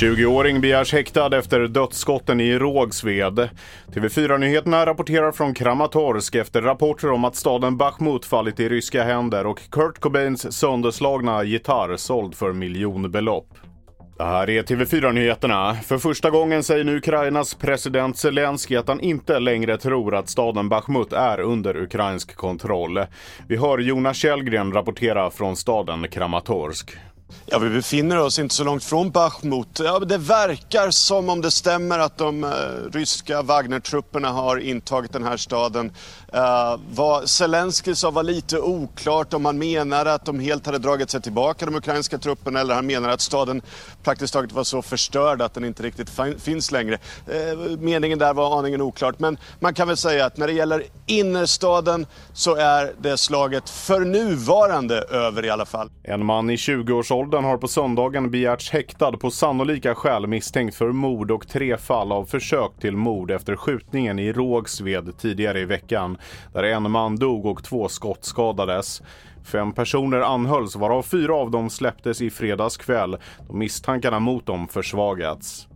20-åring begärs häktad efter dödsskotten i Rågsved. TV4-nyheterna rapporterar från Kramatorsk efter rapporter om att staden Bachmut fallit i ryska händer och Kurt Cobains sönderslagna gitarr såld för miljonbelopp. Det här är TV4-nyheterna. För första gången säger nu Ukrainas president Zelensky att han inte längre tror att staden Bachmut är under ukrainsk kontroll. Vi hör Jonas Källgren rapportera från staden Kramatorsk. Ja, vi befinner oss inte så långt från Bachmut. Ja, det verkar som om det stämmer att de uh, ryska Wagnertrupperna har intagit den här staden. Uh, vad Zelensky sa var lite oklart om han menade att de helt hade dragit sig tillbaka, de ukrainska trupperna, eller han menade att staden praktiskt taget var så förstörd att den inte riktigt finns längre. Uh, meningen där var aningen oklart, men man kan väl säga att när det gäller innerstaden så är det slaget för nuvarande över i alla fall. En man i 20-årsåldern har på söndagen begärts häktad på sannolika skäl misstänkt för mord och tre fall av försök till mord efter skjutningen i Rågsved tidigare i veckan där en man dog och två skott skadades. Fem personer anhölls varav fyra av dem släpptes i fredags kväll då misstankarna mot dem försvagats.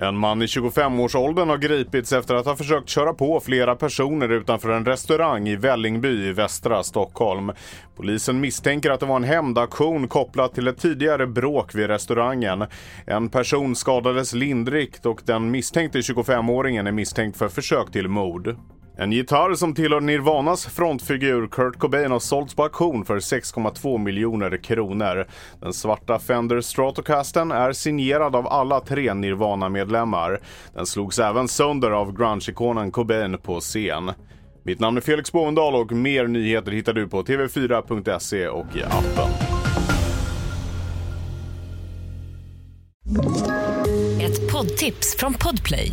En man i 25-årsåldern har gripits efter att ha försökt köra på flera personer utanför en restaurang i Vällingby i västra Stockholm. Polisen misstänker att det var en hämndaktion kopplat till ett tidigare bråk vid restaurangen. En person skadades lindrigt och den misstänkte 25-åringen är misstänkt för försök till mord. En gitarr som tillhör Nirvanas frontfigur Kurt Cobain har sålts på auktion för 6,2 miljoner kronor. Den svarta Fender Stratocasten är signerad av alla tre Nirvana-medlemmar. Den slogs även sönder av grunge-ikonen Cobain på scen. Mitt namn är Felix Bovendal och mer nyheter hittar du på tv4.se och i appen. Ett poddtips från Podplay.